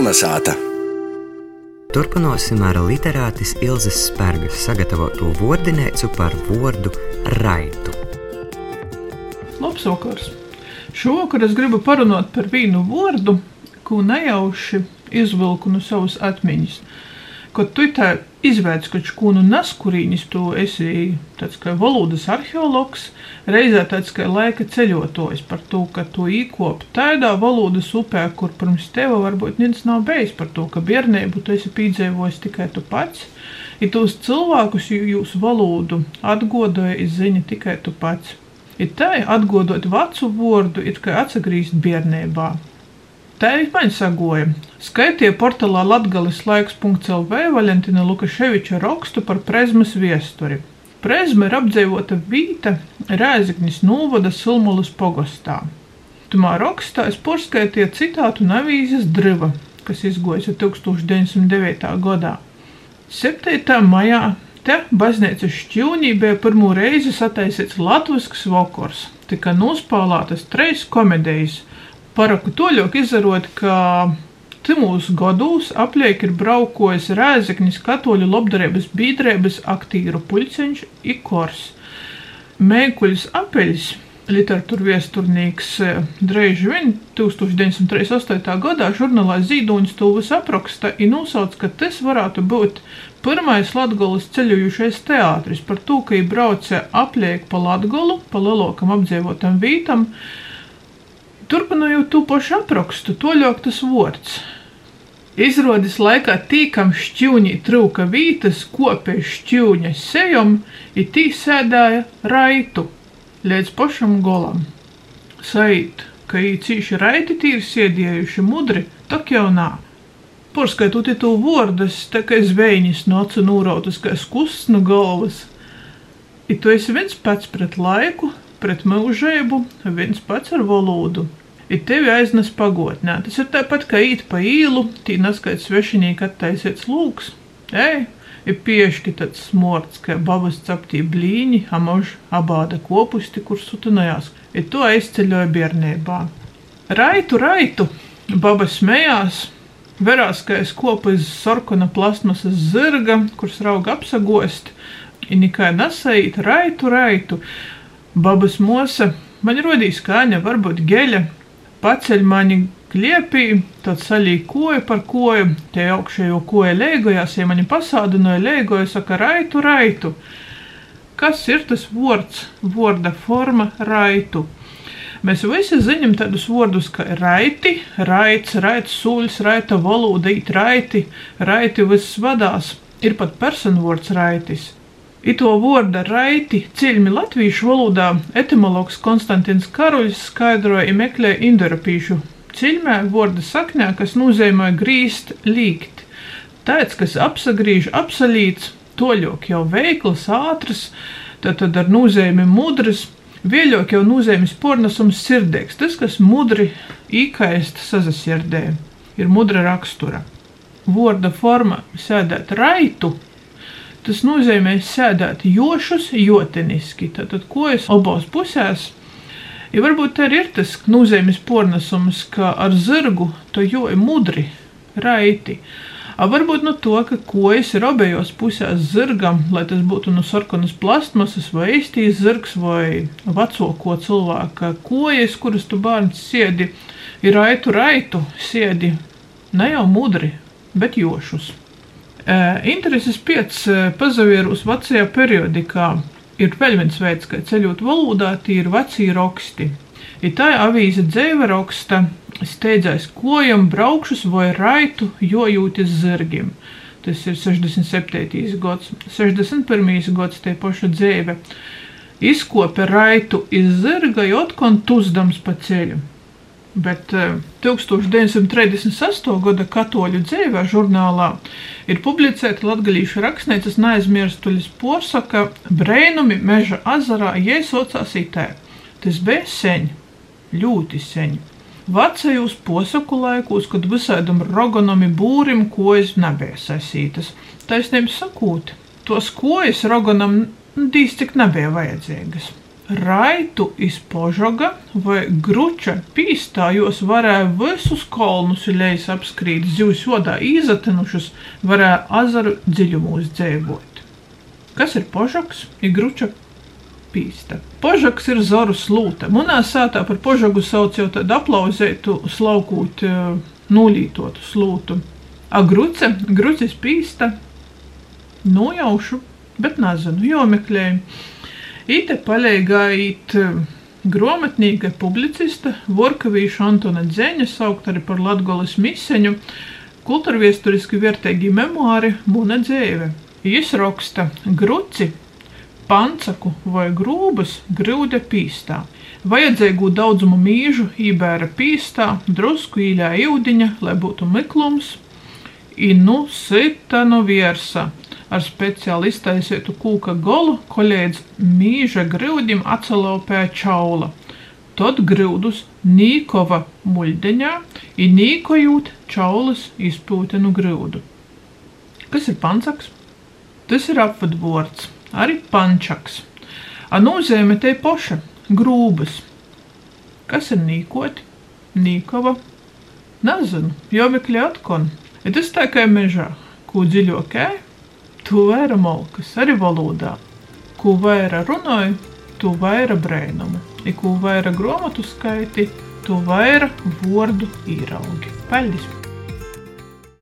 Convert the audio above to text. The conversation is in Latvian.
Kolnesāta. Turpināsim ar literātis Ilzas Spērgas sagatavotu vārdinēcu par vārdu raitu. Labs vakars! Šovakar es gribu parunāt par vienu vārdu, ko nejauši izvilku no savas atmiņas. Kad tu tā izvērts kaut ko no naskurīņas, tu esi tāds kā valodas arheologs, reizē tāds kā laika ceļotājs par to, ka tu īkop tādā valodas upē, kur pirms teva varbūt viens nav bijis par to, ka bērnību tu esi piedzīvojis tikai tu pats. Ir tos cilvēkus jūsu valodu atgodoja izziņa tikai tu pats. Ir tā, atgodot vecu vārdu, ir kā atsagrīzt bērnībā. Man sagoja. Skaitīja portālā latgalis laiks.lv Valentina Lukaševiča rakstu par prezmas viesturi. Prezma ir apdzīvota vīta Rēziknis Nūvada Silmulas pogostā. Tumā rakstā es porskaitīju citātu no avīzes Driva, kas izgojas 1909. gadā. 7. maijā te baznīcas šķīvnī bija pirmo reizi sataisīts latvisks vakars. Tika nospēlētas trejas komedijas – paraku toļok izarot, ka Timūs gados apliek ir braukojis Rēzeknis katoļu labdarības bīdrēbas aktīru puļceņš Ikors. Mēkuļs apeļs, literatūra viesturnīgs Dreiži vien 1938. gadā žurnālā Zīdoņas tūvas apraksta ir nosauc, ka tas varētu būt pirmais Latgolas ceļojušais teātris par to, ka ir brauce apliek pa Latgolu, pa lelokam apdzīvotam vītam, Turpinājot to pašu aprakstu, toļāk tas vārds. Izrādās laikā tīkam šķūņī trūka vītas, kopē šķūņa sejam, ir tī sēdāja raitu līdz pašam golam. Sait, ka ir cīši raiti tīri sēdējuši mudri, tak jau nā. Porskaitot to vārdas, tā kā zvejņas no acu nūrautas, kā skusts no galvas. I tu esi viens pats pret laiku, pret mūžību, viens pats ar valodu ir tevi aiznes pagotnē. Tas ir tāpat kā īt pa īlu, tī naskaits svešinīgi attaisiets lūks. Ej, ir pieški tāds smorts, kā babas captī blīņi, amož abāda kopusti, kur sutinājās. Ir to aizceļoja bērnībā. Raitu, raitu, baba smējās, verās, ka es kopu iz sarkana plasmasas zirga, kurš rauga apsagost, ir nekai nasait, raitu, raitu. Babas mosa, man rodīs kāņa, varbūt geļa, paceļ mani kliepī, tad salīja koju par koju, te augšējo koju lēgojās, ja mani pasādinoja lēgoja, saka raitu, raitu. Kas ir tas vārds, vārda forma raitu? Mēs visi zinām tādus vārdus kā raiti, raits, raits, sūļs, raita valoda, it raiti, raiti viss vadās. Ir pat personu vārds raitis. Ito vārda raiti ceļmi latviešu valodā etimologs Konstantins Karuļs skaidroja i meklē indoeiropīšu ceļmē vārda saknē, kas nozīmē grīst, līgt. Tāds, kas apsagrīž, apsalīts, toļok jau veikls, ātrs, tad, tad ar nozīmi mudrs, Vieļok jau nozīmes pornesums sirdīgs, tas, kas mudri īkaist sazasirdē, ir mudra rakstura. Vorda forma sēdēt raitu Tas nozīmē sēdēt jošus, joteniski, tātad kojas abās pusēs. Ja varbūt tā ir tas nozīmes pornesums, ka ar zirgu to joja mudri, raiti. A varbūt no to, ka kojas ir abejos pusēs zirgam, lai tas būtu no sarkanas plastmasas vai īstīs zirgs vai vecoko cilvēka kojas, kuras tu bērns siedi, ir raitu raitu siedi, ne jau mudri, bet jošus. Intereses piec pazavierus vecajā periodikā ir vēl viens veids, kā ceļot valodā, tie ir veci raksti. Ir tā avīze dzēva raksta, steidzais kojam braukšus vai raitu, jo jūties zirgiem. Tas ir 67. gads, 61. gads tie paša dzēve. Izkopa raitu iz zirga, jotkon tuzdams pa ceļu. Bet 1938. Eh, gada katoļu dzīvē žurnālā ir publicēta latgalīšu rakstnieces neaizmirstuļas posaka Brēnumi meža azarā iesaucās itē. Tas bija seņ, ļoti seņ. Vecajos posaku laikos, kad visādam roganami būrim kojas nebija sasītas. Taisnība sakūt, tos kojas roganam dīs tik nebija vajadzīgas. Raitu iz požoga vai gruča pīstājos varēja visus kolnus lejas apskrīt, zivs jodā īzatenušus varēja azaru dziļumos dzēvot. Kas ir požoks? Ir gruča pīsta. Požoks ir zoru slūta. Munā sātā par požogu sauc jau tādu aplauzētu, slaukūt, nulītotu slūtu. A gruce, grucis pīsta, nojaušu, bet nezinu, jomeklēju. Ite paļēgā īt gromatnīga publicista Vorkavīša Antona Dzeņa, saukt arī par Latgolas miseņu, kulturviesturiski vērtēgi memoāri Muna dzēve. Jis raksta gruci, pancaku vai grūbas grūde pīstā. Vajadzēgu daudzumu mīžu ībēra pīstā, drusku īļā iudiņa, lai būtu miklums, i nu sita no viersa ar speciāli iztaisītu kūka golu, ko līdz mīža grūdim atsalopēja čaula. Tad grūdus nīkova muļdeņā, i nīkojūt čaulas izpūtenu grūdu. Kas ir pancaks? Tas ir apvadvords, arī pančaks. A nozīme te poša – grūbas. Kas ir nīkoti? Nīkova? Nezinu, jomekļi atkon. Ja tas tā kā mežā, ko dziļokē, tu vaira molkas arī valodā. Ko vaira runāju, tu vaira brēnumu. I ko vaira gromatu skaiti, tu vaira vordu īraugi. Paldies!